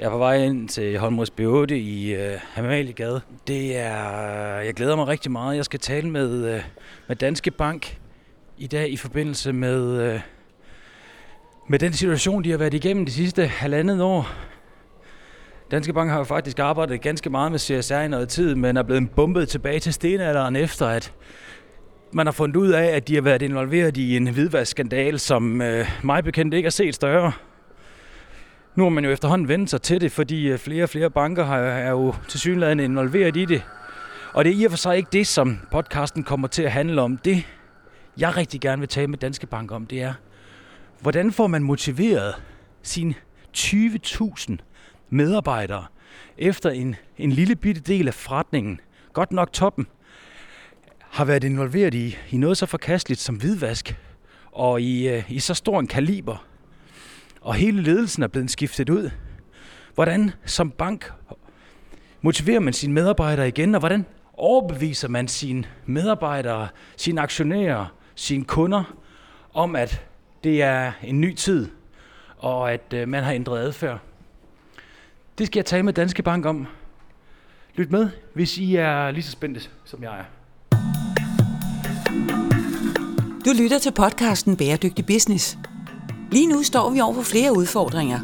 Jeg er på vej ind til Holmrids B8 i øh, Amaliegade. Det er, øh, jeg glæder mig rigtig meget. Jeg skal tale med, øh, med Danske Bank i dag i forbindelse med, øh, med den situation, de har været igennem de sidste halvandet år. Danske Bank har jo faktisk arbejdet ganske meget med CSR i noget tid, men er blevet bumpet tilbage til stenalderen efter, at man har fundet ud af, at de har været involveret i en hvidvaskskandal, som øh, mig bekendt ikke er set større. Nu har man jo efterhånden vendt sig til det, fordi øh, flere og flere banker har, er jo til synligheden involveret i det. Og det er i og for sig ikke det, som podcasten kommer til at handle om. Det, jeg rigtig gerne vil tale med Danske Bank om, det er, hvordan får man motiveret sine 20.000 medarbejdere efter en, en lille bitte del af forretningen, godt nok toppen, har været involveret i, i noget så forkasteligt som hvidvask, og i, øh, i så stor en kaliber, og hele ledelsen er blevet skiftet ud. Hvordan som bank motiverer man sine medarbejdere igen, og hvordan overbeviser man sine medarbejdere, sine aktionærer, sine kunder om, at det er en ny tid, og at øh, man har ændret adfærd. Det skal jeg tale med Danske Bank om. Lyt med, hvis I er lige så spændte, som jeg er. Du lytter til podcasten Bæredygtig Business. Lige nu står vi over for flere udfordringer.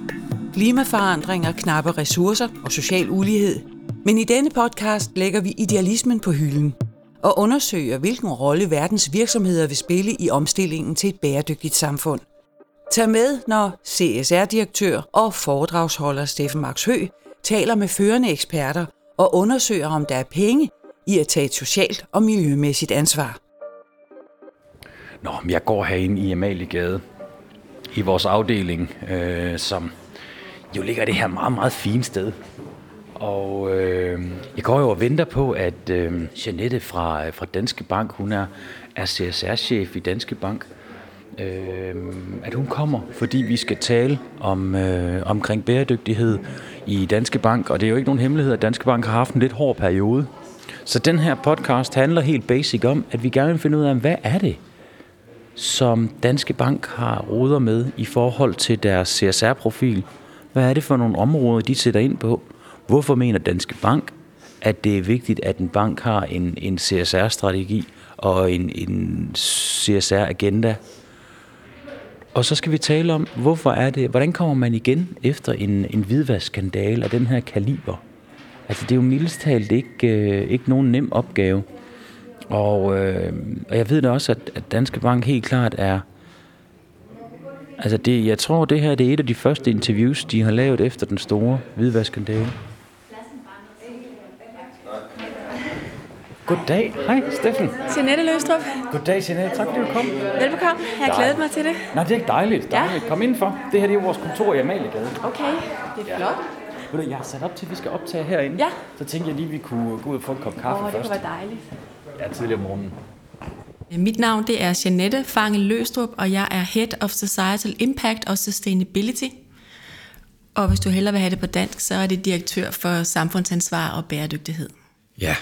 Klimaforandringer, knappe ressourcer og social ulighed. Men i denne podcast lægger vi idealismen på hylden og undersøger, hvilken rolle verdens virksomheder vil spille i omstillingen til et bæredygtigt samfund. Tag med, når CSR-direktør og foredragsholder Steffen Max Hø taler med førende eksperter og undersøger, om der er penge i at tage et socialt og miljømæssigt ansvar. Nå, jeg går herinde i Amaliegade i vores afdeling, øh, som jo ligger det her meget, meget fine sted. Og øh, jeg går jo og venter på, at øh, Janette fra, fra Danske Bank, hun er, er CSR-chef i Danske Bank, øh, at hun kommer, fordi vi skal tale om øh, omkring bæredygtighed i Danske Bank. Og det er jo ikke nogen hemmelighed, at Danske Bank har haft en lidt hård periode. Så den her podcast handler helt basic om, at vi gerne vil finde ud af, hvad er det, som Danske Bank har ruder med i forhold til deres CSR-profil. Hvad er det for nogle områder, de sætter ind på? Hvorfor mener Danske Bank, at det er vigtigt, at en bank har en, en CSR-strategi og en, en CSR-agenda? Og så skal vi tale om, hvorfor er det, hvordan kommer man igen efter en, en hvidvaskskandale af den her kaliber? Altså det er jo mildest talt ikke, øh, ikke nogen nem opgave. Og, øh, og jeg ved da også, at, at Danske Bank helt klart er... Altså det, jeg tror, det her det er et af de første interviews, de har lavet efter den store hvidvaskskandale. Goddag. Hej, Steffen. Jeanette Løstrup. Goddag, Jeanette. Tak fordi du kom. Velbekomme. Jeg har glædet mig til det. Nej, det er dejligt. dejligt. Ja. Kom indenfor. Det her det er vores kontor i Amaliegade. Okay, det er flot. Ved du, jeg har sat op til, at vi skal optage herinde. Ja. Så tænkte jeg lige, at vi kunne gå ud og få en kop kaffe Åh, det først. kunne være dejligt. Ja, tidligere om morgenen. Mit navn det er Jeanette Fange Løstrup, og jeg er Head of Societal Impact og Sustainability. Og hvis du hellere vil have det på dansk, så er det direktør for samfundsansvar og bæredygtighed. Ja.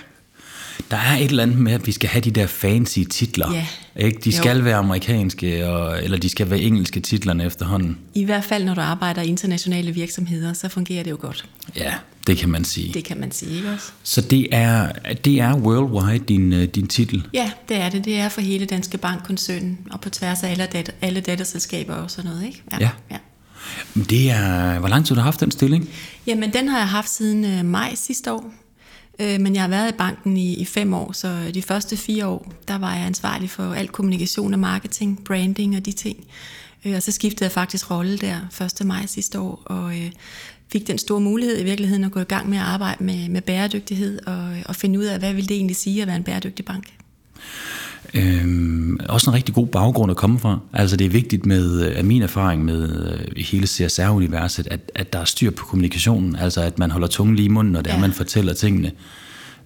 Der er et eller andet med, at vi skal have de der fancy titler. Ja. Ikke? De Jo. skal være amerikanske, og, eller de skal være engelske titlerne efterhånden. I hvert fald, når du arbejder i internationale virksomheder, så fungerer det jo godt. Ja, det kan man sige. Det kan man sige, ikke også? Så det er, det er worldwide, din, øh, din titel. Ja, det er det. Det er for hele Danske Bank-koncernen, og på tværs af alle, dat- alle datterselskaber og sådan noget, ikke? Ja. ja. Men Det er, hvor lang tid har du haft den stilling? Jamen, den har jeg haft siden øh, maj sidste år. Øh, men jeg har været i banken i, i fem år, så de første fire år, der var jeg ansvarlig for al kommunikation og marketing, branding og de ting. Øh, og så skiftede jeg faktisk rolle der 1. maj sidste år, og øh, fik den store mulighed i virkeligheden at gå i gang med at arbejde med, med bæredygtighed og, og finde ud af, hvad vil det egentlig sige at være en bæredygtig bank. Øhm, også en rigtig god baggrund at komme fra. Altså det er vigtigt med, af min erfaring med øh, hele CSR-universet, at, at der er styr på kommunikationen, altså at man holder tungen lige i munden, når det er, Ja. man fortæller tingene.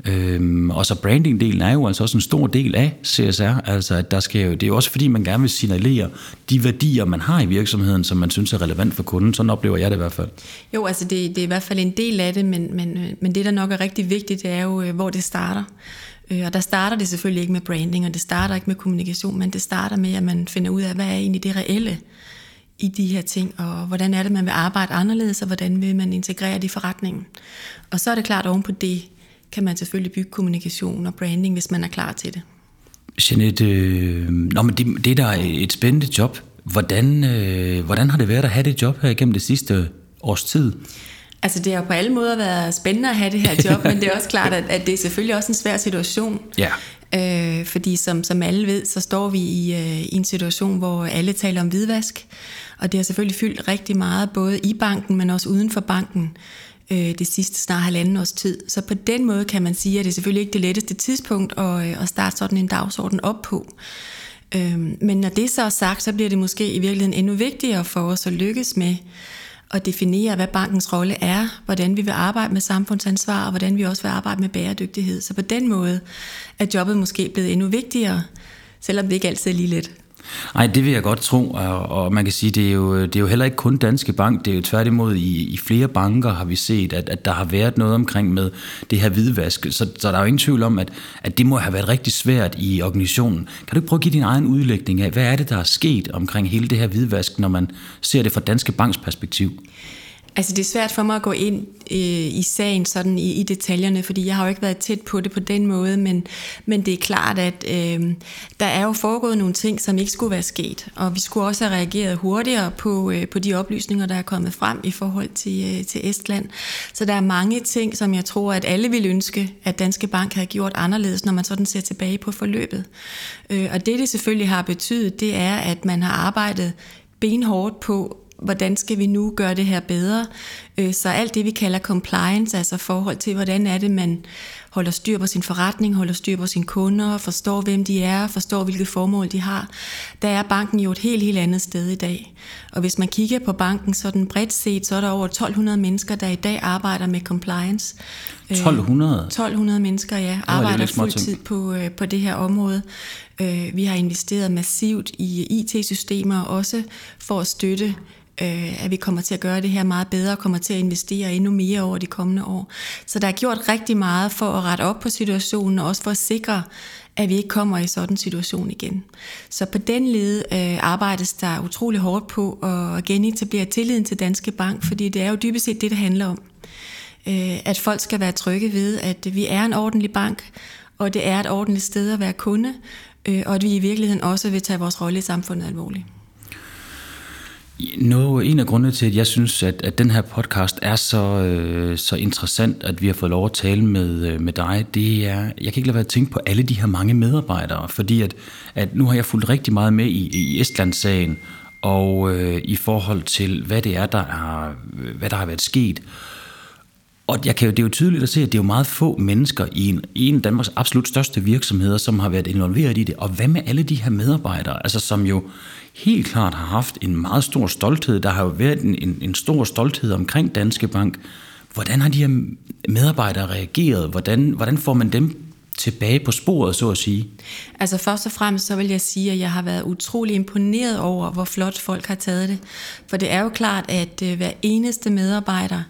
Øhm, og så branding-delen er jo altså også en stor del af CSR, altså at der skal jo, det er jo også fordi, man gerne vil signalere de værdier, man har i virksomheden, som man synes er relevant for kunden. Sådan oplever jeg det i hvert fald. Jo, altså det, det er i hvert fald en del af det, men, men, men det, der nok er rigtig vigtigt, det er jo, øh, hvor det starter. Øh, og der starter det selvfølgelig ikke med branding, og det starter ikke med kommunikation, men det starter med, at man finder ud af, hvad er egentlig det reelle i de her ting, og hvordan er det, man vil arbejde anderledes, og hvordan vil man integrere det i forretningen. Og så er det klart, at oven på det kan man selvfølgelig bygge kommunikation og branding, hvis man er klar til det. Jeanette, øh, nå, men det, det er da et spændende job. Hvordan, øh, hvordan har det været at have det job her igennem det sidste års tid? Altså det har på alle måder været spændende at have det her job, men det er også klart, at, at det er selvfølgelig også en svær situation. Ja. Øh, fordi som, som alle ved, så står vi i, øh, i en situation, hvor alle taler om hvidvask. Og det har selvfølgelig fyldt rigtig meget, både i banken, men også uden for banken øh, det sidste snart halvanden års tid. Så på den måde kan man sige, at det er selvfølgelig ikke det letteste tidspunkt at, øh, at starte sådan en dagsorden op på. Øh, men når det så er sagt, så bliver det måske i virkeligheden endnu vigtigere for os at lykkes med at definere, hvad bankens rolle er, hvordan vi vil arbejde med samfundsansvar, og hvordan vi også vil arbejde med bæredygtighed. Så på den måde er jobbet måske blevet endnu vigtigere, selvom det ikke altid er lige let. Nej, det vil jeg godt tro, og man kan sige, det er jo, det er jo heller ikke kun Danske Bank, det er jo tværtimod i, i flere banker har vi set, at, at der har været noget omkring med det her hvidvask, så, så der er jo ingen tvivl om, at, at det må have været rigtig svært i organisationen. Kan du ikke prøve at give din egen udlægning af, hvad er det, der er sket omkring hele det her hvidvask, når man ser det fra Danske Banks perspektiv? Altså det er svært for mig at gå ind øh, i sagen sådan i, i detaljerne, fordi jeg har jo ikke været tæt på det på den måde, men, men det er klart, at øh, der er jo foregået nogle ting, som ikke skulle være sket, og vi skulle også have reageret hurtigere på, øh, på de oplysninger, der er kommet frem i forhold til, øh, til Estland. Så der er mange ting, som jeg tror, at alle vil ønske, at Danske Bank havde gjort anderledes, når man sådan ser tilbage på forløbet. Øh, og det, det selvfølgelig har betydet, det er, at man har arbejdet benhårdt på hvordan skal vi nu gøre det her bedre? Øh, så alt det, vi kalder compliance, altså forhold til, hvordan er det, man holder styr på sin forretning, holder styr på sine kunder, forstår, hvem de er, forstår, hvilket formål de har, der er banken jo et helt, helt andet sted i dag. Og hvis man kigger på banken sådan bredt set, så er der over 1200 mennesker, der i dag arbejder med compliance. 1200? 1200 mennesker, ja, arbejder fuldtid på, øh, på det her område. Øh, vi har investeret massivt i IT-systemer også for at støtte øh, at vi kommer til at gøre det her meget bedre, og kommer til at investere endnu mere over de kommende år. Så der er gjort rigtig meget for at rette op på situationen, og også for at sikre, at vi ikke kommer i sådan en situation igen. Så på den led øh, arbejdes der utrolig hårdt på at genetablere tilliden til Danske Bank, fordi det er jo dybest set det, det handler om. Øh, at folk skal være trygge ved, at vi er en ordentlig bank, og det er et ordentligt sted at være kunde, øh, og at vi i virkeligheden også vil tage vores rolle i samfundet alvorligt. No, en af grundene til, at jeg synes, at, at den her podcast er så, øh, så interessant, at vi har fået lov at tale med, øh, med dig, det er, jeg kan ikke lade være at tænke på alle de her mange medarbejdere, fordi at, at nu har jeg fulgt rigtig meget med i, i Estland-sagen, og øh, i forhold til, hvad det er, der har, hvad der har været sket. Og jeg kan jo, det er jo tydeligt at se, at det er jo meget få mennesker i en, i en af Danmarks absolut største virksomheder, som har været involveret i det. Og hvad med alle de her medarbejdere, altså som jo helt klart har haft en meget stor stolthed. Der har jo været en, en, en stor stolthed omkring Danske Bank. Hvordan har de her medarbejdere reageret? Hvordan, hvordan får man dem tilbage på sporet, så at sige? Altså først og fremmest så vil jeg sige, at jeg har været utrolig imponeret over, hvor flot folk har taget det. For det er jo klart, at øh, hver eneste medarbejder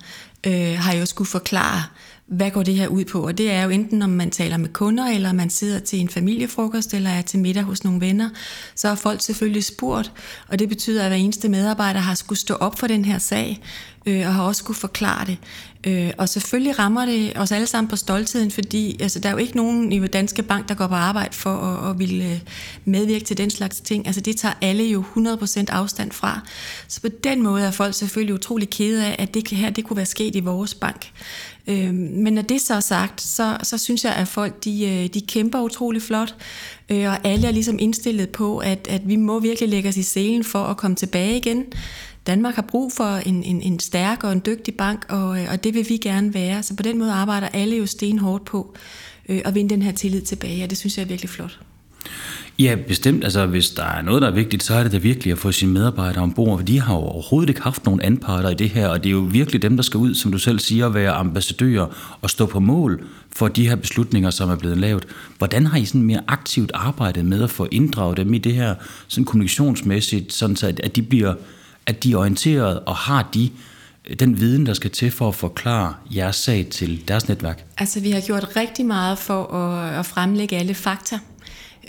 øh, har jo skulle forklare, hvad går det her ud på? Og det er jo enten, om man taler med kunder, eller man sidder til en familiefrokost, eller er til middag hos nogle venner, så er folk selvfølgelig spurgt, og det betyder, at hver eneste medarbejder har skulle stå op for den her sag, øh, og har også skulle forklare det. Øh, og selvfølgelig rammer det os alle sammen på stoltheden, fordi altså, der er jo ikke nogen i Danske Bank, der går på arbejde for at, at ville øh, medvirke til den slags ting. Altså det tager alle jo 100% afstand fra. Så på den måde er folk selvfølgelig utrolig kede af, at det her det kunne være sket i vores bank. Øh, men når det så er sagt, så, så synes jeg, at folk de, øh, de kæmper utrolig flot, øh, og alle er ligesom indstillet på, at, at vi må virkelig lægge os i selen for at komme tilbage igen. Danmark har brug for en, en, en stærk og en dygtig bank, og, øh, og det vil vi gerne være. Så på den måde arbejder alle jo stenhårdt på øh, at vinde den her tillid tilbage, og det synes jeg er virkelig flot. Ja, bestemt. Altså, hvis der er noget, der er vigtigt, så er det da virkelig at få sine medarbejdere ombord, for de har jo overhovedet ikke haft nogen anparter i det her, og det er jo virkelig dem, der skal ud, som du selv siger, at være ambassadører og stå på mål for de her beslutninger, som er blevet lavet. Hvordan har I sådan mere aktivt arbejdet med at få inddraget dem i det her sådan kommunikationsmæssigt, sådan så at de bliver at de er orienteret og har de øh, den viden, der skal til for at forklare jeres sag til deres netværk? Altså, vi har gjort rigtig meget for at, at fremlægge alle fakta.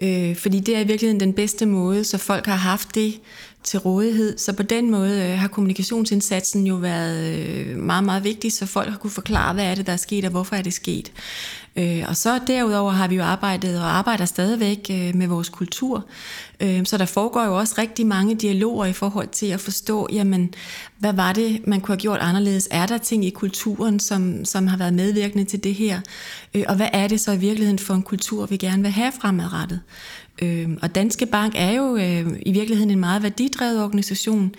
Øh, fordi det er i virkeligheden den bedste måde, så folk har haft det til rådighed. Så på den måde øh, har kommunikationsindsatsen jo været øh, meget, meget vigtig, så folk har kunne forklare, hvad er det, der er sket, og hvorfor er det sket. Øh, og så derudover har vi jo arbejdet og arbejder stadigvæk øh, med vores kultur. Øh, så der foregår jo også rigtig mange dialoger i forhold til at forstå, jamen, hvad var det, man kunne have gjort anderledes? Er der ting i kulturen, som, som har været medvirkende til det her? Øh, og hvad er det så i virkeligheden for en kultur, vi gerne vil have fremadrettet? Øh, og Danske Bank er jo øh, i virkeligheden en meget værdidrevet organisation.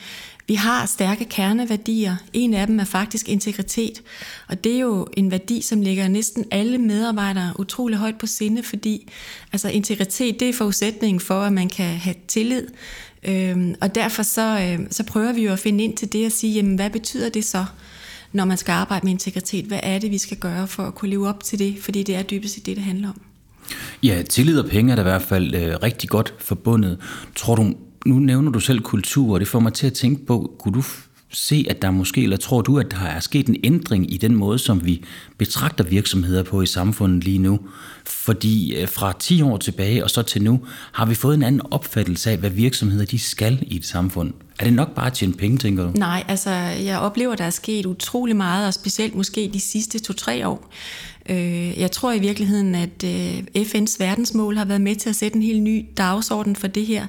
Vi har stærke kerneværdier. En af dem er faktisk integritet. Og det er jo en værdi, som ligger næsten alle medarbejdere utrolig højt på sinde, fordi altså, integritet det er forudsætningen for, at man kan have tillid. Øhm, og derfor så, øh, så prøver vi jo at finde ind til det og sige, jamen, hvad betyder det så, når man skal arbejde med integritet? Hvad er det, vi skal gøre for at kunne leve op til det? Fordi det er dybest set det, det handler om. Ja, tillid og penge er da i hvert fald øh, rigtig godt forbundet. Tror du, nu nævner du selv kultur, og det får mig til at tænke på, kunne du se, at der måske, eller tror du, at der er sket en ændring i den måde, som vi betragter virksomheder på i samfundet lige nu? Fordi øh, fra 10 år tilbage og så til nu, har vi fået en anden opfattelse af, hvad virksomheder de skal i et samfund. Er det nok bare at tjene penge, tænker du? Nej, altså jeg oplever, at der er sket utrolig meget, og specielt måske de sidste to-tre år. Øh, jeg tror i virkeligheden, at øh, FN's verdensmål har været med til at sætte en helt ny dagsorden for det her,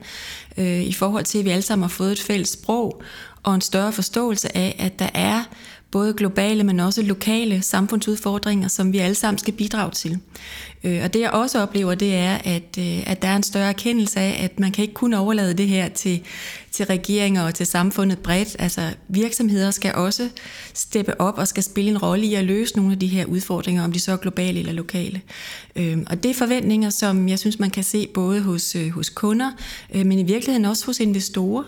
øh, i forhold til, at vi alle sammen har fået et fælles sprog, og en større forståelse af, at der er både globale, men også lokale samfundsudfordringer, som vi alle sammen skal bidrage til. Øh, og det jeg også oplever, det er, at, øh, at der er en større erkendelse af, at man kan ikke kun overlade det her til, til regeringer og til samfundet bredt. Altså virksomheder skal også steppe op og skal spille en rolle i at løse nogle af de her udfordringer, om de så er globale eller lokale. Øh, og det er forventninger, som jeg synes, man kan se både hos, øh, hos kunder, øh, men i virkeligheden også hos investorer.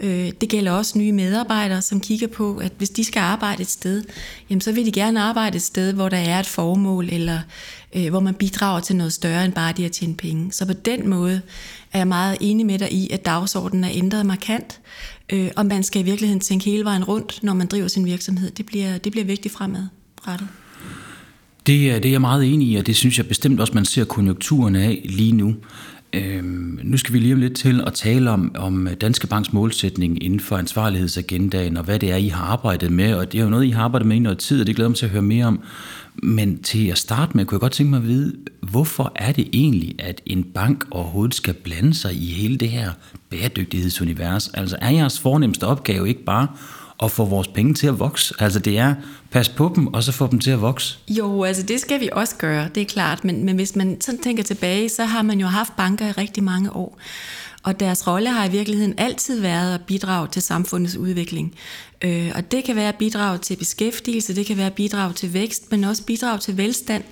Øh, det gælder også nye medarbejdere, som kigger på, at hvis de skal arbejde et sted, jamen så vil de gerne arbejde et sted, hvor der er et formål, eller øh, hvor man bidrager til noget større end bare det at tjene penge. Så på den måde er jeg meget enig med dig i, at dagsordenen er ændret markant, øh, og man skal i virkeligheden tænke hele vejen rundt, når man driver sin virksomhed. Det bliver, det bliver vigtigt fremadrettet. Det er, det er jeg meget enig i, og det synes jeg bestemt også, man ser konjunkturen af lige nu. Øhm, nu skal vi lige om lidt til at tale om, om Danske Banks målsætning inden for ansvarlighedsagendaen, og hvad det er, I har arbejdet med. Og det er jo noget, I har arbejdet med i noget tid, og det glæder mig til at høre mere om. Men til at starte med, kunne jeg godt tænke mig at vide, hvorfor er det egentlig, at en bank overhovedet skal blande sig i hele det her bæredygtighedsunivers? Altså er jeres fornemmeste opgave ikke bare at få vores penge til at vokse? Altså det er, pas på dem, og så få dem til at vokse? Jo, altså det skal vi også gøre, det er klart. Men, men hvis man sådan tænker tilbage, så har man jo haft banker i rigtig mange år. Og deres rolle har i virkeligheden altid været at bidrage til samfundets udvikling. Øh, og det kan være at bidrage til beskæftigelse, det kan være at bidrage til vækst, men også bidrage til velstand.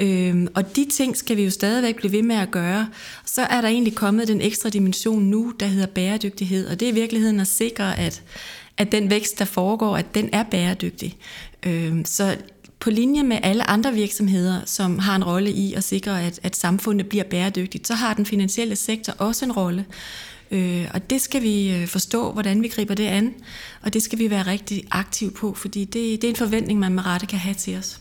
Øh, og de ting skal vi jo stadigvæk blive ved med at gøre. Så er der egentlig kommet den ekstra dimension nu, der hedder bæredygtighed, og det er i virkeligheden at sikre, at, at den vækst, der foregår, at den er bæredygtig. Øh, så på linje med alle andre virksomheder, som har en rolle i at sikre, at, at samfundet bliver bæredygtigt, så har den finansielle sektor også en rolle. Øh, og det skal vi øh, forstå, hvordan vi griber det an, og det skal vi være rigtig aktive på, fordi det, det er en forventning, man med rette kan have til os.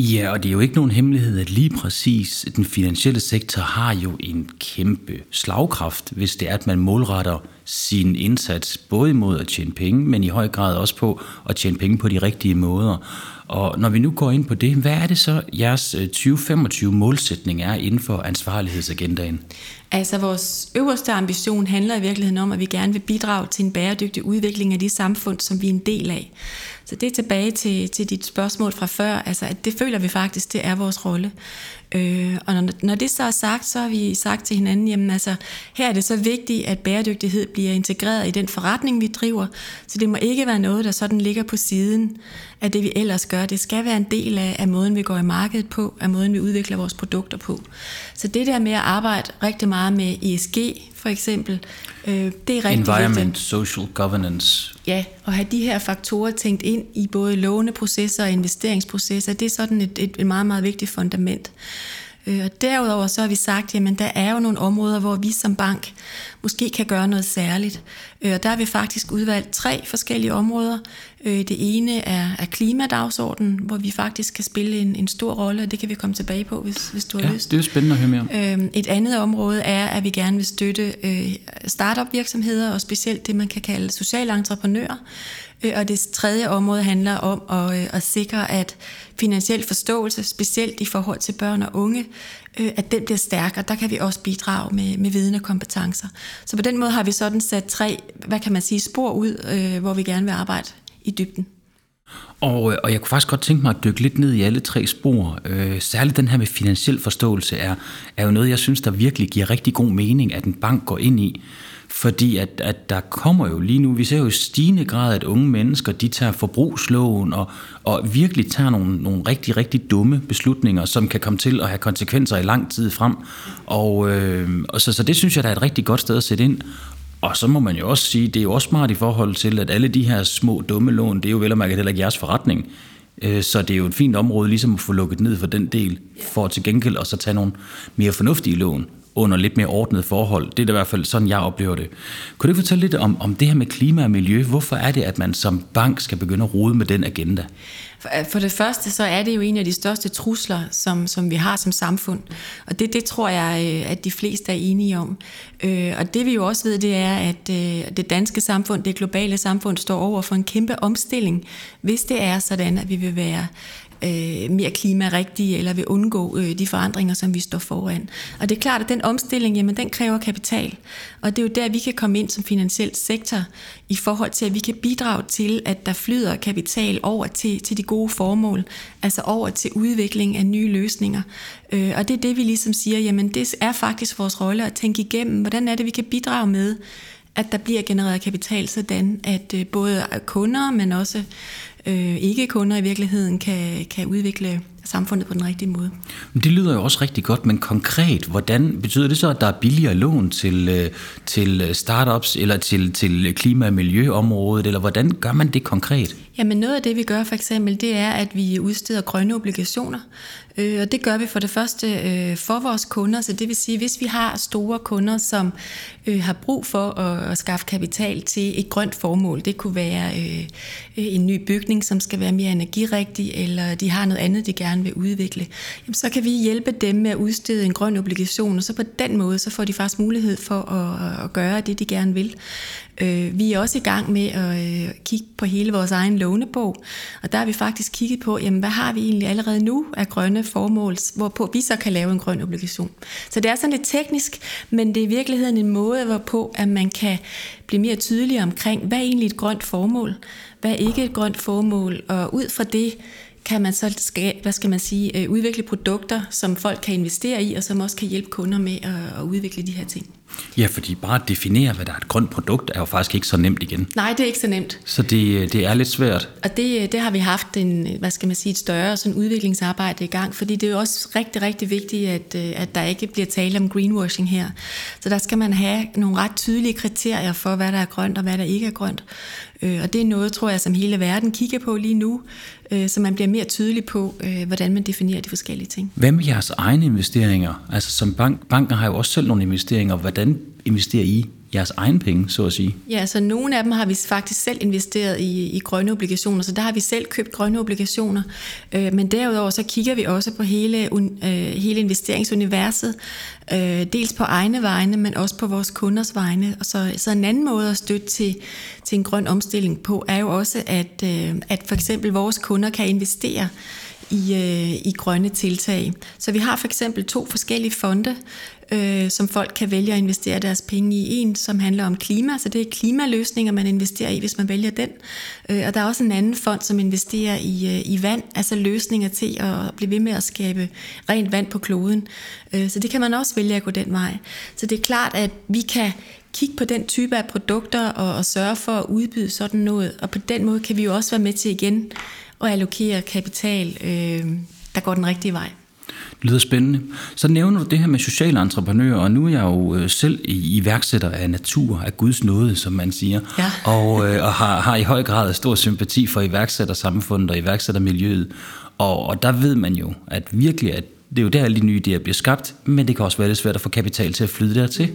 Ja, og det er jo ikke nogen hemmelighed, at lige præcis den finansielle sektor har jo en kæmpe slagkraft, hvis det er, at man målretter sin indsats både imod at tjene penge, men i høj grad også på at tjene penge på de rigtige måder. Og når vi nu går ind på det, hvad er det så, jeres øh, 2025-målsætning er inden for ansvarlighedsagendaen? Altså vores øverste ambition handler i virkeligheden om, at vi gerne vil bidrage til en bæredygtig udvikling af de samfund, som vi er en del af. Så det er tilbage til, til dit spørgsmål fra før, altså at det føler vi faktisk, det er vores rolle. Øh, og når, når det så er sagt, så har vi sagt til hinanden, jamen altså, her er det så vigtigt, at bæredygtighed bliver integreret i den forretning, vi driver, så det må ikke være noget, der sådan ligger på siden af det, vi ellers gør. Det skal være en del af, af måden, vi går i markedet på, af måden, vi udvikler vores produkter på. Så det der med at arbejde rigtig meget med ESG, for eksempel, øh, det er rigtig Environment, vigtigt. social governance. Ja, og have de her faktorer tænkt ind i både låneprocesser og investeringsprocesser, det er sådan et, et, et meget, meget vigtigt fundament. Øh, og derudover så har vi sagt, jamen der er jo nogle områder, hvor vi som bank måske kan gøre noget særligt. Øh, og der har vi faktisk udvalgt tre forskellige områder. Øh, det ene er, er klimadagsordenen, hvor vi faktisk kan spille en, en stor rolle, og det kan vi komme tilbage på, hvis, hvis du har ja, lyst. det er spændende at høre mere om. Øhm, et andet område er, at vi gerne vil støtte startup virksomheder, og specielt det, man kan kalde sociale entreprenører. Og det tredje område handler om at, at sikre, at finansiel forståelse, specielt i forhold til børn og unge, at den bliver stærkere. Der kan vi også bidrage med, med viden og kompetencer. Så på den måde har vi sådan sat tre, hvad kan man sige, spor ud, hvor vi gerne vil arbejde i dybden. Og, øh, og jeg kunne faktisk godt tænke mig at dykke lidt ned i alle tre spor. Øh, særligt den her med finansiel forståelse er, er jo noget, jeg synes, der virkelig giver rigtig god mening, at en bank går ind i. Fordi at, at der kommer jo lige nu, vi ser jo i stigende grad, at unge mennesker, de tager forbrugslån og, og virkelig tager nogle, nogle rigtig, rigtig dumme beslutninger, som kan komme til at have konsekvenser i lang tid frem. Og, øh, og så, så det synes jeg, der er et rigtig godt sted at sætte ind. Og så må man jo også sige, det er jo også smart i forhold til, at alle de her små dumme lån, det er jo vel og mærke heller ikke jeres forretning. Øh, så det er jo et fint område ligesom at få lukket ned for den del, for til gengæld at så tage nogle mere fornuftige lån under lidt mere ordnet forhold. Det er da i hvert fald sådan, jeg oplever det. Kunne du fortælle lidt om, om det her med klima og miljø? Hvorfor er det, at man som bank skal begynde at rode med den agenda? For øh, det første, så er det jo en af de største trusler, som, som vi har som samfund. Og det, det tror jeg, øh, at de fleste er enige om. Øh, og det vi jo også ved, det er, at øh, det danske samfund, det globale samfund, står over for en kæmpe omstilling, hvis det er sådan, at vi vil være øh, mere klimarigtige, eller vil undgå øh, de forandringer, som vi står foran. Og det er klart, at den omstilling, jamen, den kræver kapital. Og det er jo der, vi kan komme ind som finansiel sektor, i forhold til, at vi kan bidrage til, at der flyder kapital over til, til de gode formål, altså over til udvikling af nye løsninger. Øh, og det er det, vi ligesom siger, jamen det er faktisk vores rolle at tænke igennem, hvordan er det, vi kan bidrage med, at der bliver genereret kapital, sådan at øh, både kunder, men også øh, ikke-kunder i virkeligheden kan, kan udvikle samfundet på den rigtige måde. Men det lyder jo også rigtig godt, men konkret, hvordan betyder det så, at der er billigere lån til, øh, til startups eller til, til klima- og miljøområdet, eller hvordan gør man det konkret? Jamen noget af det, vi gør for eksempel, det er, at vi udsteder grønne obligationer, øh, og det gør vi for det første øh, for vores kunder, så det vil sige, hvis vi har store kunder, som har brug for at, skaffe kapital til et grønt formål, det kunne være en ny bygning, som skal være mere energirigtig, eller de har noget andet, de gerne gerne vil udvikle, jamen så kan vi hjælpe dem med at udstede en grøn obligation, og så på den måde, så får de faktisk mulighed for at, at gøre det, de gerne vil. Øh, vi er også i gang med at øh, kigge på hele vores egen lånebog, og der har vi faktisk kigget på, jamen, hvad har vi egentlig allerede nu af grønne formål, hvorpå vi så kan lave en grøn obligation. Så det er sådan lidt teknisk, men det er i virkeligheden en måde, hvorpå at man kan blive mere tydelig omkring, hvad er egentlig et grønt formål, hvad er ikke et grønt formål, og ud fra det kan man så skabe, hvad skal man sige, øh, udvikle produkter, som folk kan investere i, og som også kan hjælpe kunder med at, at udvikle de her ting. Ja, fordi bare at definere, hvad der er et grønt produkt, er jo faktisk ikke så nemt igen. Nej, det er ikke så nemt. Så det, det er lidt svært. Og det, det har vi haft en, hvad skal man sige, et større sådan udviklingsarbejde i gang, fordi det er jo også rigtig, rigtig vigtigt, at, øh, at der ikke bliver tale om greenwashing her. Så der skal man have nogle ret tydelige kriterier for, hvad der er grønt og hvad der ikke er grønt. Øh, og det er noget, tror jeg, som hele verden kigger på lige nu, øh, så man bliver mere tydelig på, øh, hvordan man definerer de forskellige ting. Hvad med jeres egne investeringer? Altså som bank, banken har jo også selv nogle investeringer. Hvordan investerer I jeres egen penge, så at sige? Ja, så nogle af dem har vi faktisk selv investeret i, i grønne obligationer, så der har vi selv købt grønne obligationer. Øh, men derudover så kigger vi også på hele, øh, hele investeringsuniverset, øh, dels på egne vegne, men også på vores kunders vegne. Og så, så en anden måde at støtte til, til en grøn omstilling på, er jo også, at, øh, at for eksempel vores kunder kan investere i, øh, i grønne tiltag. Så vi har for eksempel to forskellige fonde, øh, som folk kan vælge at investere deres penge i. En, som handler om klima, så det er klimaløsninger, man investerer i, hvis man vælger den. Øh, og der er også en anden fond, som investerer i, øh, i vand, altså løsninger til at blive ved med at skabe rent vand på kloden. Øh, så det kan man også vælge at gå den vej. Så det er klart, at vi kan kigge på den type af produkter og, og sørge for at udbyde sådan noget. Og på den måde kan vi jo også være med til igen at allokere kapital, øh, der går den rigtige vej. Det lyder spændende. Så nævner du det her med sociale entreprenører, og nu er jeg jo øh, selv iværksætter af natur, af Guds nåde, som man siger, ja. og, øh, og har, har i høj grad stor sympati for iværksættersamfundet og iværksættermiljøet. Og, og der ved man jo, at virkelig, at det er jo der, alle de nye idéer bliver skabt, men det kan også være lidt svært at få kapital til at flyde dertil.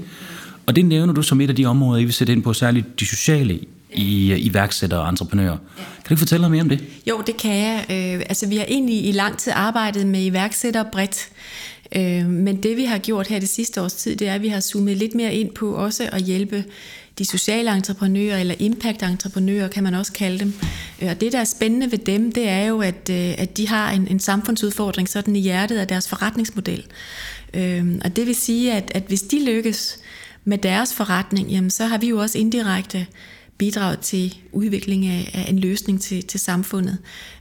Og det nævner du som et af de områder, I vil sætte ind på, særligt de sociale i iværksættere og entreprenører. Kan du fortælle noget mere om det? Jo, det kan jeg. Øh, altså, vi har egentlig i lang tid arbejdet med iværksættere bredt. Øh, men det vi har gjort her det sidste års tid, det er, at vi har zoomet lidt mere ind på også at hjælpe de sociale entreprenører, eller impact-entreprenører kan man også kalde dem. Øh, og det, der er spændende ved dem, det er jo, at, øh, at de har en, en samfundsudfordring sådan i hjertet af deres forretningsmodel. Øh, og det vil sige, at, at hvis de lykkes med deres forretning, jamen, så har vi jo også indirekte bidraget til udvikling af, af en løsning til, til samfundet.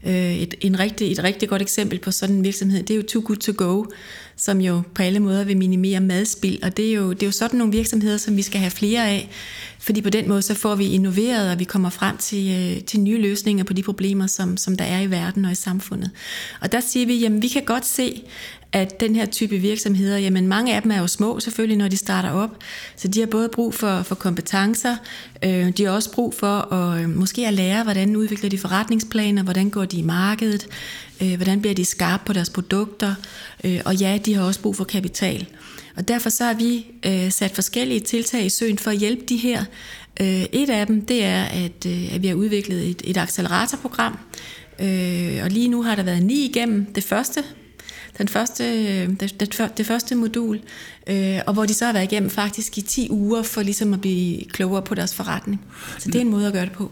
Øh, et, en rigtig, et rigtig godt eksempel på sådan en virksomhed, det er jo Too Good To Go, som jo på alle måder vil minimere madspild. Og det er, jo, det er jo sådan nogle virksomheder, som vi skal have flere af, fordi på den måde så får vi innoveret, og vi kommer frem til, øh, til nye løsninger på de problemer, som, som der er i verden og i samfundet. Og der siger vi, jamen vi kan godt se, at den her type virksomheder, jamen mange af dem er jo små selvfølgelig, når de starter op, så de har både brug for, for kompetencer, øh, de har også brug for at øh, måske at lære, hvordan udvikler de forretningsplaner, hvordan går de i markedet, øh, hvordan bliver de skarpe på deres produkter, øh, og ja, de har også brug for kapital. Og derfor så har vi øh, sat forskellige tiltag i søen for at hjælpe de her. Øh, et af dem, det er, at, øh, at vi har udviklet et, et acceleratorprogram, øh, og lige nu har der været ni igennem det første den første, det, det, det første modul, øh, og hvor de så har været igennem faktisk i 10 uger for ligesom at blive klogere på deres forretning. Så det er en måde at gøre det på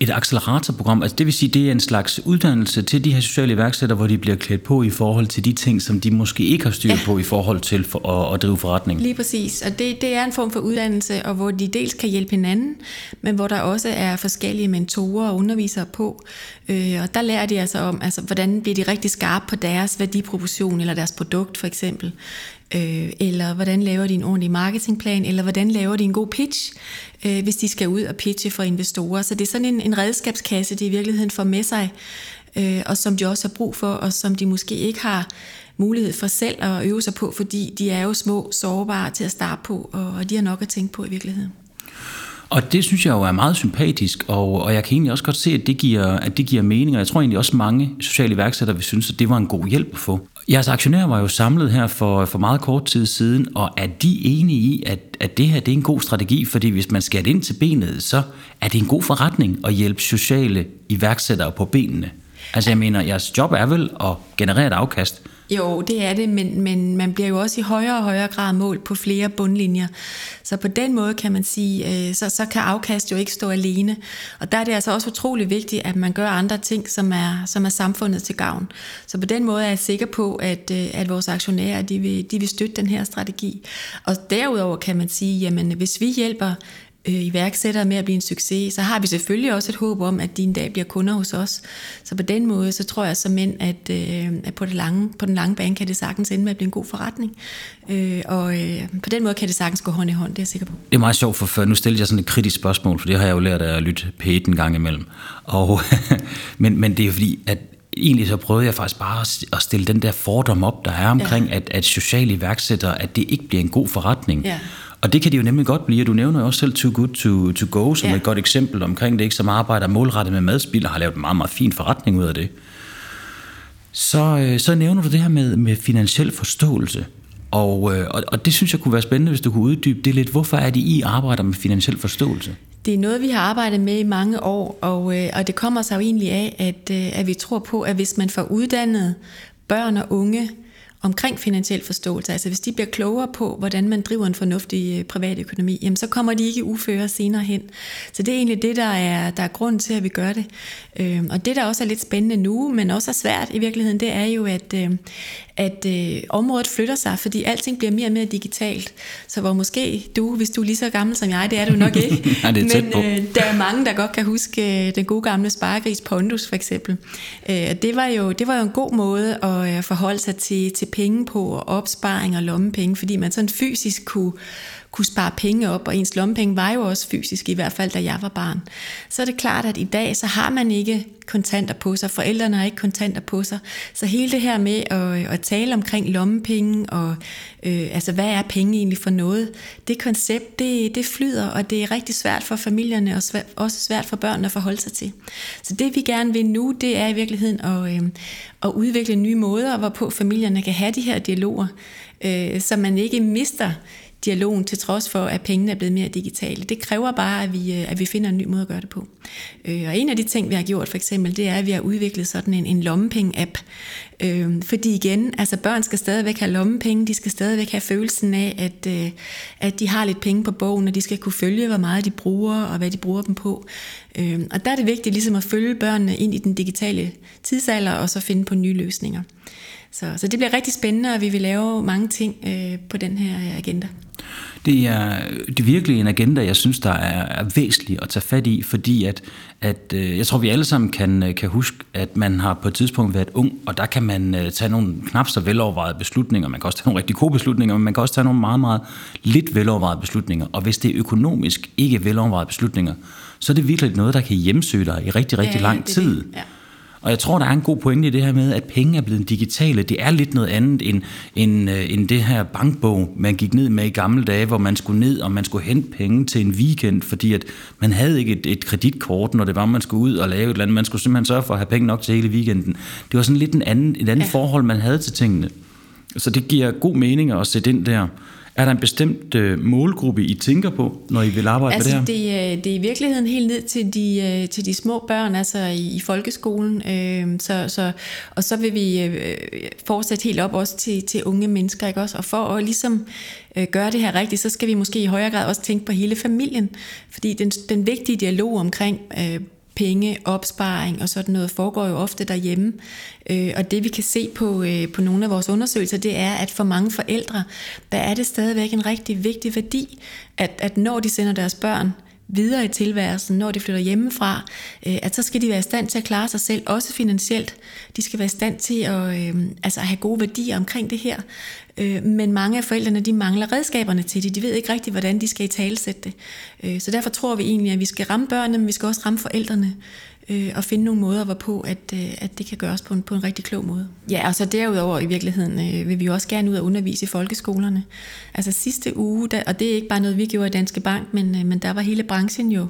et acceleratorprogram, altså det vil sige, det er en slags uddannelse til de her sociale iværksættere, hvor de bliver klædt på i forhold til de ting, som de måske ikke har styr ja. på i forhold til for at, at drive forretning. Lige præcis, og det, det er en form for uddannelse, og hvor de dels kan hjælpe hinanden, men hvor der også er forskellige mentorer og undervisere på, øh, og der lærer de altså om, altså, hvordan bliver de rigtig skarpe på deres værdiproportion eller deres produkt for eksempel øh, eller hvordan laver de en ordentlig marketingplan, eller hvordan laver de en god pitch, øh, hvis de skal ud og pitche for investorer. Så det er sådan en, en redskabskasse, de i virkeligheden får med sig, øh, og som de også har brug for, og som de måske ikke har mulighed for selv at øve sig på, fordi de er jo små, sårbare til at starte på, og, og de har nok at tænke på i virkeligheden. Og det synes jeg jo er meget sympatisk, og, og jeg kan egentlig også godt se, at det, giver, at det giver mening, og jeg tror egentlig også mange sociale iværksættere vil synes, at det var en god hjælp at få. Jeres aktionærer var jo samlet her for, for meget kort tid siden, og er de enige i, at, at det her det er en god strategi? Fordi hvis man skærer ind til benet, så er det en god forretning at hjælpe sociale iværksættere på benene. Altså jeg mener, jeres job er vel at generere et afkast, jo, det er det, men, men man bliver jo også i højere og højere grad målt på flere bundlinjer. Så på den måde kan man sige, øh, så, så kan afkast jo ikke stå alene. Og der er det altså også utrolig vigtigt, at man gør andre ting, som er, som er samfundet til gavn. Så på den måde er jeg sikker på, at, øh, at vores aktionærer de vil, de vil støtte den her strategi. Og derudover kan man sige, jamen hvis vi hjælper øh, iværksættere med at blive en succes, så har vi selvfølgelig også et håb om, at de en dag bliver kunder hos os. Så på den måde, så tror jeg som mænd, at, øh, at på, det lange, på den lange bane kan det sagtens ende med at blive en god forretning. Øh, og øh, på den måde kan det sagtens gå hånd i hånd, det er jeg sikker på. Det er meget sjovt, for før nu stillede jeg sådan et kritisk spørgsmål, for det har jeg jo lært af at lytte p en gang imellem. Og, men, men det er fordi, at egentlig så prøvede jeg faktisk bare at stille den der fordom op, der er omkring, ja. at, at sociale iværksættere, at det ikke bliver en god forretning. Ja. Og det kan de jo nemlig godt blive, og du nævner jo også selv Too Good To, to Go som ja. et godt eksempel omkring det, ikke, som arbejder målrettet med madspil og har lavet en meget, meget fin forretning ud af det. Så, øh, så nævner du det her med, med finansiel forståelse. Og, øh, og, og det synes jeg kunne være spændende, hvis du kunne uddybe det lidt. Hvorfor er det, I arbejder med finansiel forståelse? Det er noget, vi har arbejdet med i mange år, og, øh, og det kommer sig jo egentlig af, at, at vi tror på, at hvis man får uddannet børn og unge omkring finansiel forståelse, altså hvis de bliver klogere på, hvordan man driver en fornuftig øh, privatøkonomi, jamen så kommer de ikke uføre senere hen. Så det er egentlig det, der er, der er grund til, at vi gør det. Øh, og det, der også er lidt spændende nu, men også er svært i virkeligheden, det er jo, at, øh, at øh, området flytter sig, fordi alting bliver mere og mere digitalt. Så hvor måske du, hvis du er lige så gammel som jeg, det er du nok ikke, Nej, det er men øh, der er mange, der godt kan huske øh, den gode gamle sparegris Pondus for eksempel. Øh, det, var jo, det var jo en god måde at øh, forholde sig til, til penge på, og opsparing og lommepenge, fordi man sådan fysisk kunne kunne spare penge op, og ens lommepenge var jo også fysisk, i hvert fald da jeg var barn. Så er det klart, at i dag, så har man ikke kontanter på sig, forældrene har ikke kontanter på sig, så hele det her med at, at tale omkring lommepenge, og øh, altså hvad er penge egentlig for noget, det koncept, det, det flyder, og det er rigtig svært for familierne, og svært, også svært for børnene at forholde sig til. Så det vi gerne vil nu, det er i virkeligheden at, øh, at udvikle nye måder, hvorpå familierne kan have de her dialoger, øh, så man ikke mister dialogen til trods for, at pengene er blevet mere digitale. Det kræver bare, at vi, øh, at vi finder en ny måde at gøre det på. Øh, og en af de ting, vi har gjort for eksempel, det er, at vi har udviklet sådan en, en lommepenge-app. Øhm, fordi igen, altså børn skal stadigvæk have lommepenge, de skal stadigvæk have følelsen af, at, øh, at de har lidt penge på bogen, og de skal kunne følge, hvor meget de bruger, og hvad de bruger dem på. Øhm, og der er det vigtigt ligesom at følge børnene ind i den digitale tidsalder, og så finde på nye løsninger. Så, så det bliver rigtig spændende, og vi vil lave mange ting øh, på den her agenda. Det er, det er virkelig en agenda, jeg synes, der er, er væsentlig at tage fat i, fordi at, at øh, jeg tror, vi alle sammen kan, kan huske, at man har på et tidspunkt været ung, og der kan man øh, tage nogle knap så velovervejede beslutninger. Man kan også tage nogle rigtig gode beslutninger, men man kan også tage nogle meget, meget lidt velovervejede beslutninger. Og hvis det er økonomisk ikke velovervejede beslutninger, så er det virkelig noget, der kan hjemsøge dig i rigtig, rigtig ja, lang tid. Det. Ja. Og jeg tror, der er en god pointe i det her med, at penge er blevet digitale. Det er lidt noget andet end, end, øh, end det her bankbog, man gik ned med i gamle dage, hvor man skulle ned, og man skulle hente penge til en weekend, fordi at man havde ikke et, et kreditkort, når det var, man skulle ud og lave et eller andet. Man skulle simpelthen sørge for at have penge nok til hele weekenden. Det var sådan lidt en anden, et andet ja. forhold, man havde til tingene. Så det giver god mening at sætte ind der. Er der en bestemt øh, målgruppe, I tænker på, når I vil arbejde altså, med det her? Det, øh, det er i virkeligheden helt ned til de, øh, til de små børn, altså i, i folkeskolen. Øh, så, så, og så vil vi øh, fortsætte helt op også til, til unge mennesker. Ikke også? Og for at ligesom øh, gøre det her rigtigt, så skal vi måske i højere grad også tænke på hele familien. Fordi den, den vigtige dialog omkring øh, penge, opsparing og sådan noget foregår jo ofte derhjemme. Øh, og det vi kan se på, øh, på nogle af vores undersøgelser, det er, at for mange forældre, der er det stadigvæk en rigtig vigtig værdi, at, at når de sender deres børn videre i tilværelsen, når de flytter hjemmefra, øh, at så skal de være i stand til at klare sig selv, også finansielt. De skal være i stand til at øh, altså have gode værdier omkring det her. Øh, men mange af forældrene, de mangler redskaberne til det. De ved ikke rigtigt, hvordan de skal i talesætte det. Øh, så derfor tror vi egentlig, at vi skal ramme børnene, men vi skal også ramme forældrene øh, og finde nogle måder, hvorpå at, øh, at det kan gøres på en, på en rigtig klog måde. Ja, og så derudover i virkeligheden øh, vil vi også gerne ud og undervise i folkeskolerne. Altså sidste uge, der, og det er ikke bare noget, vi gjorde i Danske Bank, men, øh, men der var hele branchen jo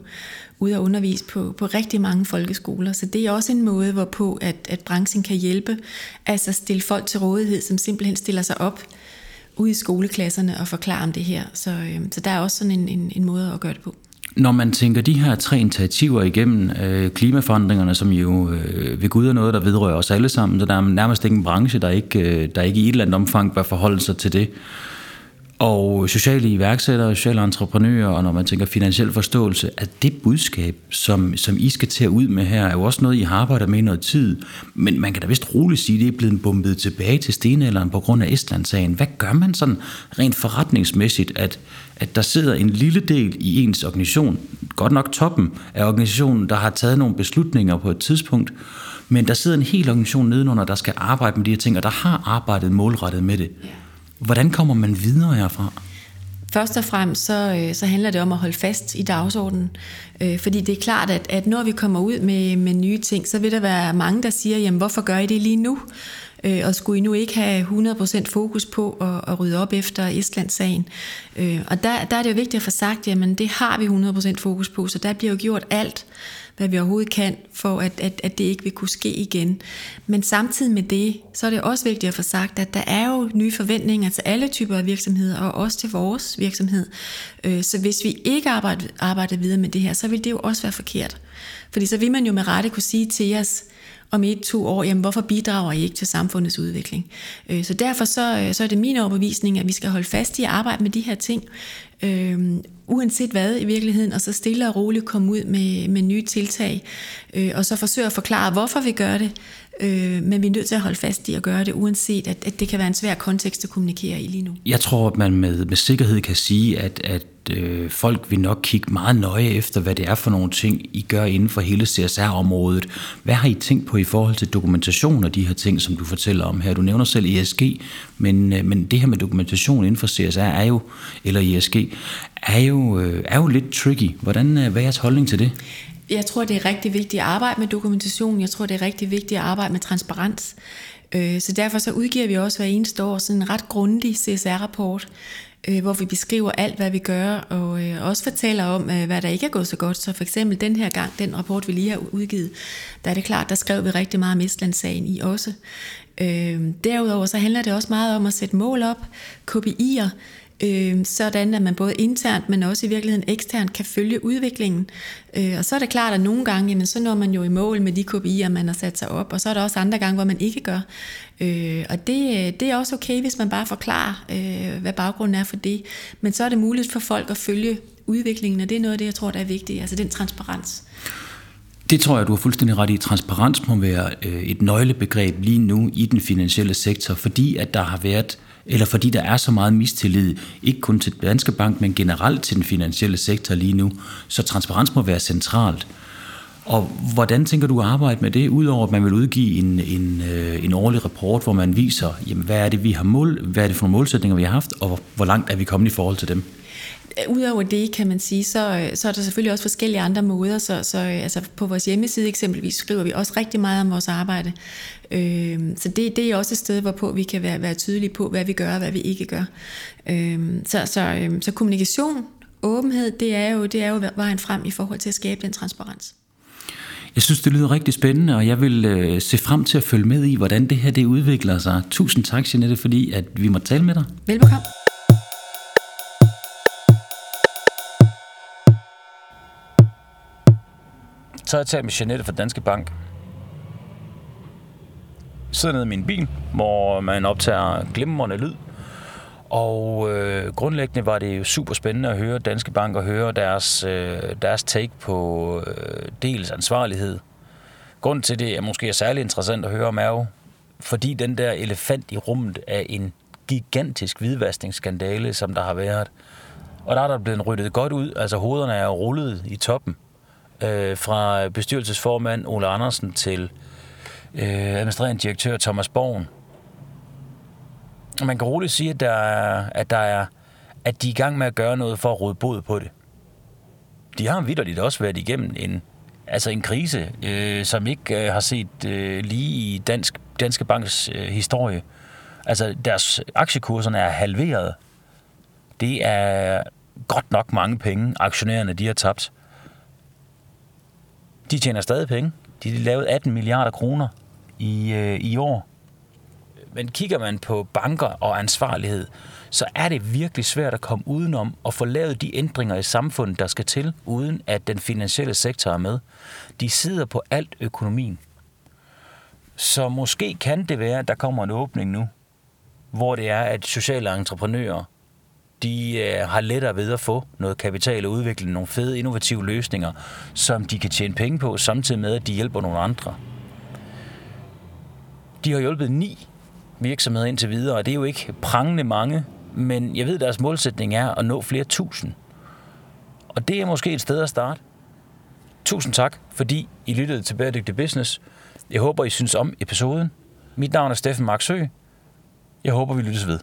ude og undervise på, på rigtig mange folkeskoler. Så det er også en måde, hvorpå at, at branchen kan hjælpe, altså stille folk til rådighed, som simpelthen stiller sig op ude i skoleklasserne og forklare om det her. Så, øh, så der er også sådan en, en, en måde at gøre det på. Når man tænker de her tre initiativer igennem, øh, klimaforandringerne, som jo øh, ved Gud er noget, der vedrører os alle sammen, så der er nærmest ikke en branche, der ikke, øh, der ikke i et eller andet omfang bør forholde sig til det. Og sociale iværksættere, sociale entreprenører, og når man tænker finansiel forståelse, at det budskab, som, som I skal til at ud med her, er jo også noget, I har arbejdet med i noget tid. Men man kan da vist roligt sige, at det er blevet bumpet tilbage til stenalderen på grund af Estland-sagen. Hvad gør man sådan rent forretningsmæssigt, at, at der sidder en lille del i ens organisation, godt nok toppen af organisationen, der har taget nogle beslutninger på et tidspunkt, men der sidder en hel organisation nedenunder, der skal arbejde med de her ting, og der har arbejdet målrettet med det. Hvordan kommer man videre herfra? Først og fremmest så, øh, så handler det om at holde fast i dagsordenen. Øh, fordi det er klart, at, at når vi kommer ud med, med nye ting, så vil der være mange, der siger, jamen hvorfor gør I det lige nu? Øh, og skulle I nu ikke have 100% fokus på at, at rydde op efter Estland-sagen? Øh, og der, der er det jo vigtigt at få sagt, jamen det har vi 100% fokus på, så der bliver jo gjort alt, hvad vi overhovedet kan, for at, at, at det ikke vil kunne ske igen. Men samtidig med det, så er det også vigtigt at få sagt, at der er jo nye forventninger til alle typer af virksomheder, og også til vores virksomhed. Øh, så hvis vi ikke arbejder, arbejder videre med det her, så vil det jo også være forkert. Fordi så vil man jo med rette kunne sige til os, om et, to år, jamen hvorfor bidrager I ikke til samfundets udvikling? Øh, så derfor så, øh, så er det min overbevisning, at vi skal holde fast i at arbejde med de her ting, øh, uanset hvad i virkeligheden, og så stille og roligt komme ud med, med nye tiltag, øh, og så forsøge at forklare, hvorfor vi gør det, øh, men vi er nødt til at holde fast i at gøre det, uanset at, at det kan være en svær kontekst at kommunikere i lige nu. Jeg tror, at man med, med sikkerhed kan sige, at, at øh, folk vil nok kigge meget nøje efter, hvad det er for nogle ting, I gør inden for hele CSR-området. Hvad har I tænkt på i forhold til dokumentation af de her ting, som du fortæller om her? Du nævner selv ESG, men, øh, men det her med dokumentation inden for CSR er jo, eller ESG, er jo, øh, er jo lidt tricky. Hvordan, øh, hvad er jeres holdning til det? Jeg tror, det er rigtig vigtigt at arbejde med dokumentation. Jeg tror, det er rigtig vigtigt at arbejde med transparens. Øh, så derfor så udgiver vi også hver eneste år sådan en ret grundig CSR-rapport, øh, hvor vi beskriver alt, hvad vi gør, og øh, også fortæller om, øh, hvad der ikke er gået så godt. Så for eksempel den her gang, den rapport, vi lige har udgivet, der er det klart, der skrev vi rigtig meget om Estlandssagen i også. Derudover så handler det også meget om at sætte mål op, KPI'er, øh, sådan at man både internt, men også i virkeligheden eksternt kan følge udviklingen. Øh, og så er det klart, at nogle gange, jamen, så når man jo i mål med de KPI'er, man har sat sig op, og så er der også andre gange, hvor man ikke gør. Øh, og det, det er også okay, hvis man bare forklarer, øh, hvad baggrunden er for det. Men så er det muligt for folk at følge udviklingen, og det er noget af det, jeg tror, der er vigtigt, altså den transparens. Det tror jeg, du har fuldstændig ret i. Transparens må være øh, et nøglebegreb lige nu i den finansielle sektor, fordi at der har været eller fordi der er så meget mistillid, ikke kun til Danske Bank, men generelt til den finansielle sektor lige nu. Så transparens må være centralt. Og hvordan tænker du at arbejde med det, udover at man vil udgive en, en, øh, en årlig rapport, hvor man viser, jamen, hvad er det, vi har mål, hvad er det for nogle målsætninger, vi har haft, og hvor langt er vi kommet i forhold til dem? Udover det, kan man sige, så, så er der selvfølgelig også forskellige andre måder. Så, så altså på vores hjemmeside eksempelvis skriver vi også rigtig meget om vores arbejde. Øh, så det, det er også et sted, hvorpå vi kan være, være tydelige på, hvad vi gør og hvad vi ikke gør. Øh, så, så, øh, så kommunikation, åbenhed, det er, jo, det er jo vejen frem i forhold til at skabe den transparens. Jeg synes, det lyder rigtig spændende, og jeg vil øh, se frem til at følge med i, hvordan det her det udvikler sig. Tusind tak, Jeanette, fordi at vi må tale med dig. Velbekomme. Så har jeg talt med Jeanette fra Danske Bank. Jeg sidder nede i min bil, hvor man optager glimrende lyd. Og øh, grundlæggende var det jo super spændende at høre Danske Bank og høre deres, øh, deres take på øh, dels ansvarlighed. Grunden til det er måske er særlig interessant at høre om er jo, fordi den der elefant i rummet er en gigantisk hvidvaskningsskandale, som der har været. Og der er der blevet ryddet godt ud, altså hovederne er rullet i toppen øh, fra bestyrelsesformand Ole Andersen til øh, administrerende direktør Thomas Borgen. Man kan roligt sige, at, der er, at, der er, at de er i gang med at gøre noget for at råde bod på det. De har vidderligt også været igennem en, altså en krise, øh, som ikke øh, har set øh, lige i dansk, Danske Banks øh, historie. Altså deres aktiekurserne er halveret. Det er godt nok mange penge, aktionærerne de har tabt. De tjener stadig penge. De lavede 18 milliarder kroner i, øh, i år. Men kigger man på banker og ansvarlighed, så er det virkelig svært at komme udenom og få lavet de ændringer i samfundet, der skal til, uden at den finansielle sektor er med. De sidder på alt økonomien. Så måske kan det være, at der kommer en åbning nu, hvor det er, at sociale entreprenører de øh, har lettere ved at få noget kapital og udvikle nogle fede, innovative løsninger, som de kan tjene penge på, samtidig med, at de hjælper nogle andre. De har hjulpet ni virksomheder indtil videre, og det er jo ikke prangende mange, men jeg ved, at deres målsætning er at nå flere tusind. Og det er måske et sted at starte. Tusind tak, fordi I lyttede til Bæredygtig Business. Jeg håber, I synes om episoden. Mit navn er Steffen Marksø. Jeg håber, vi lyttes ved.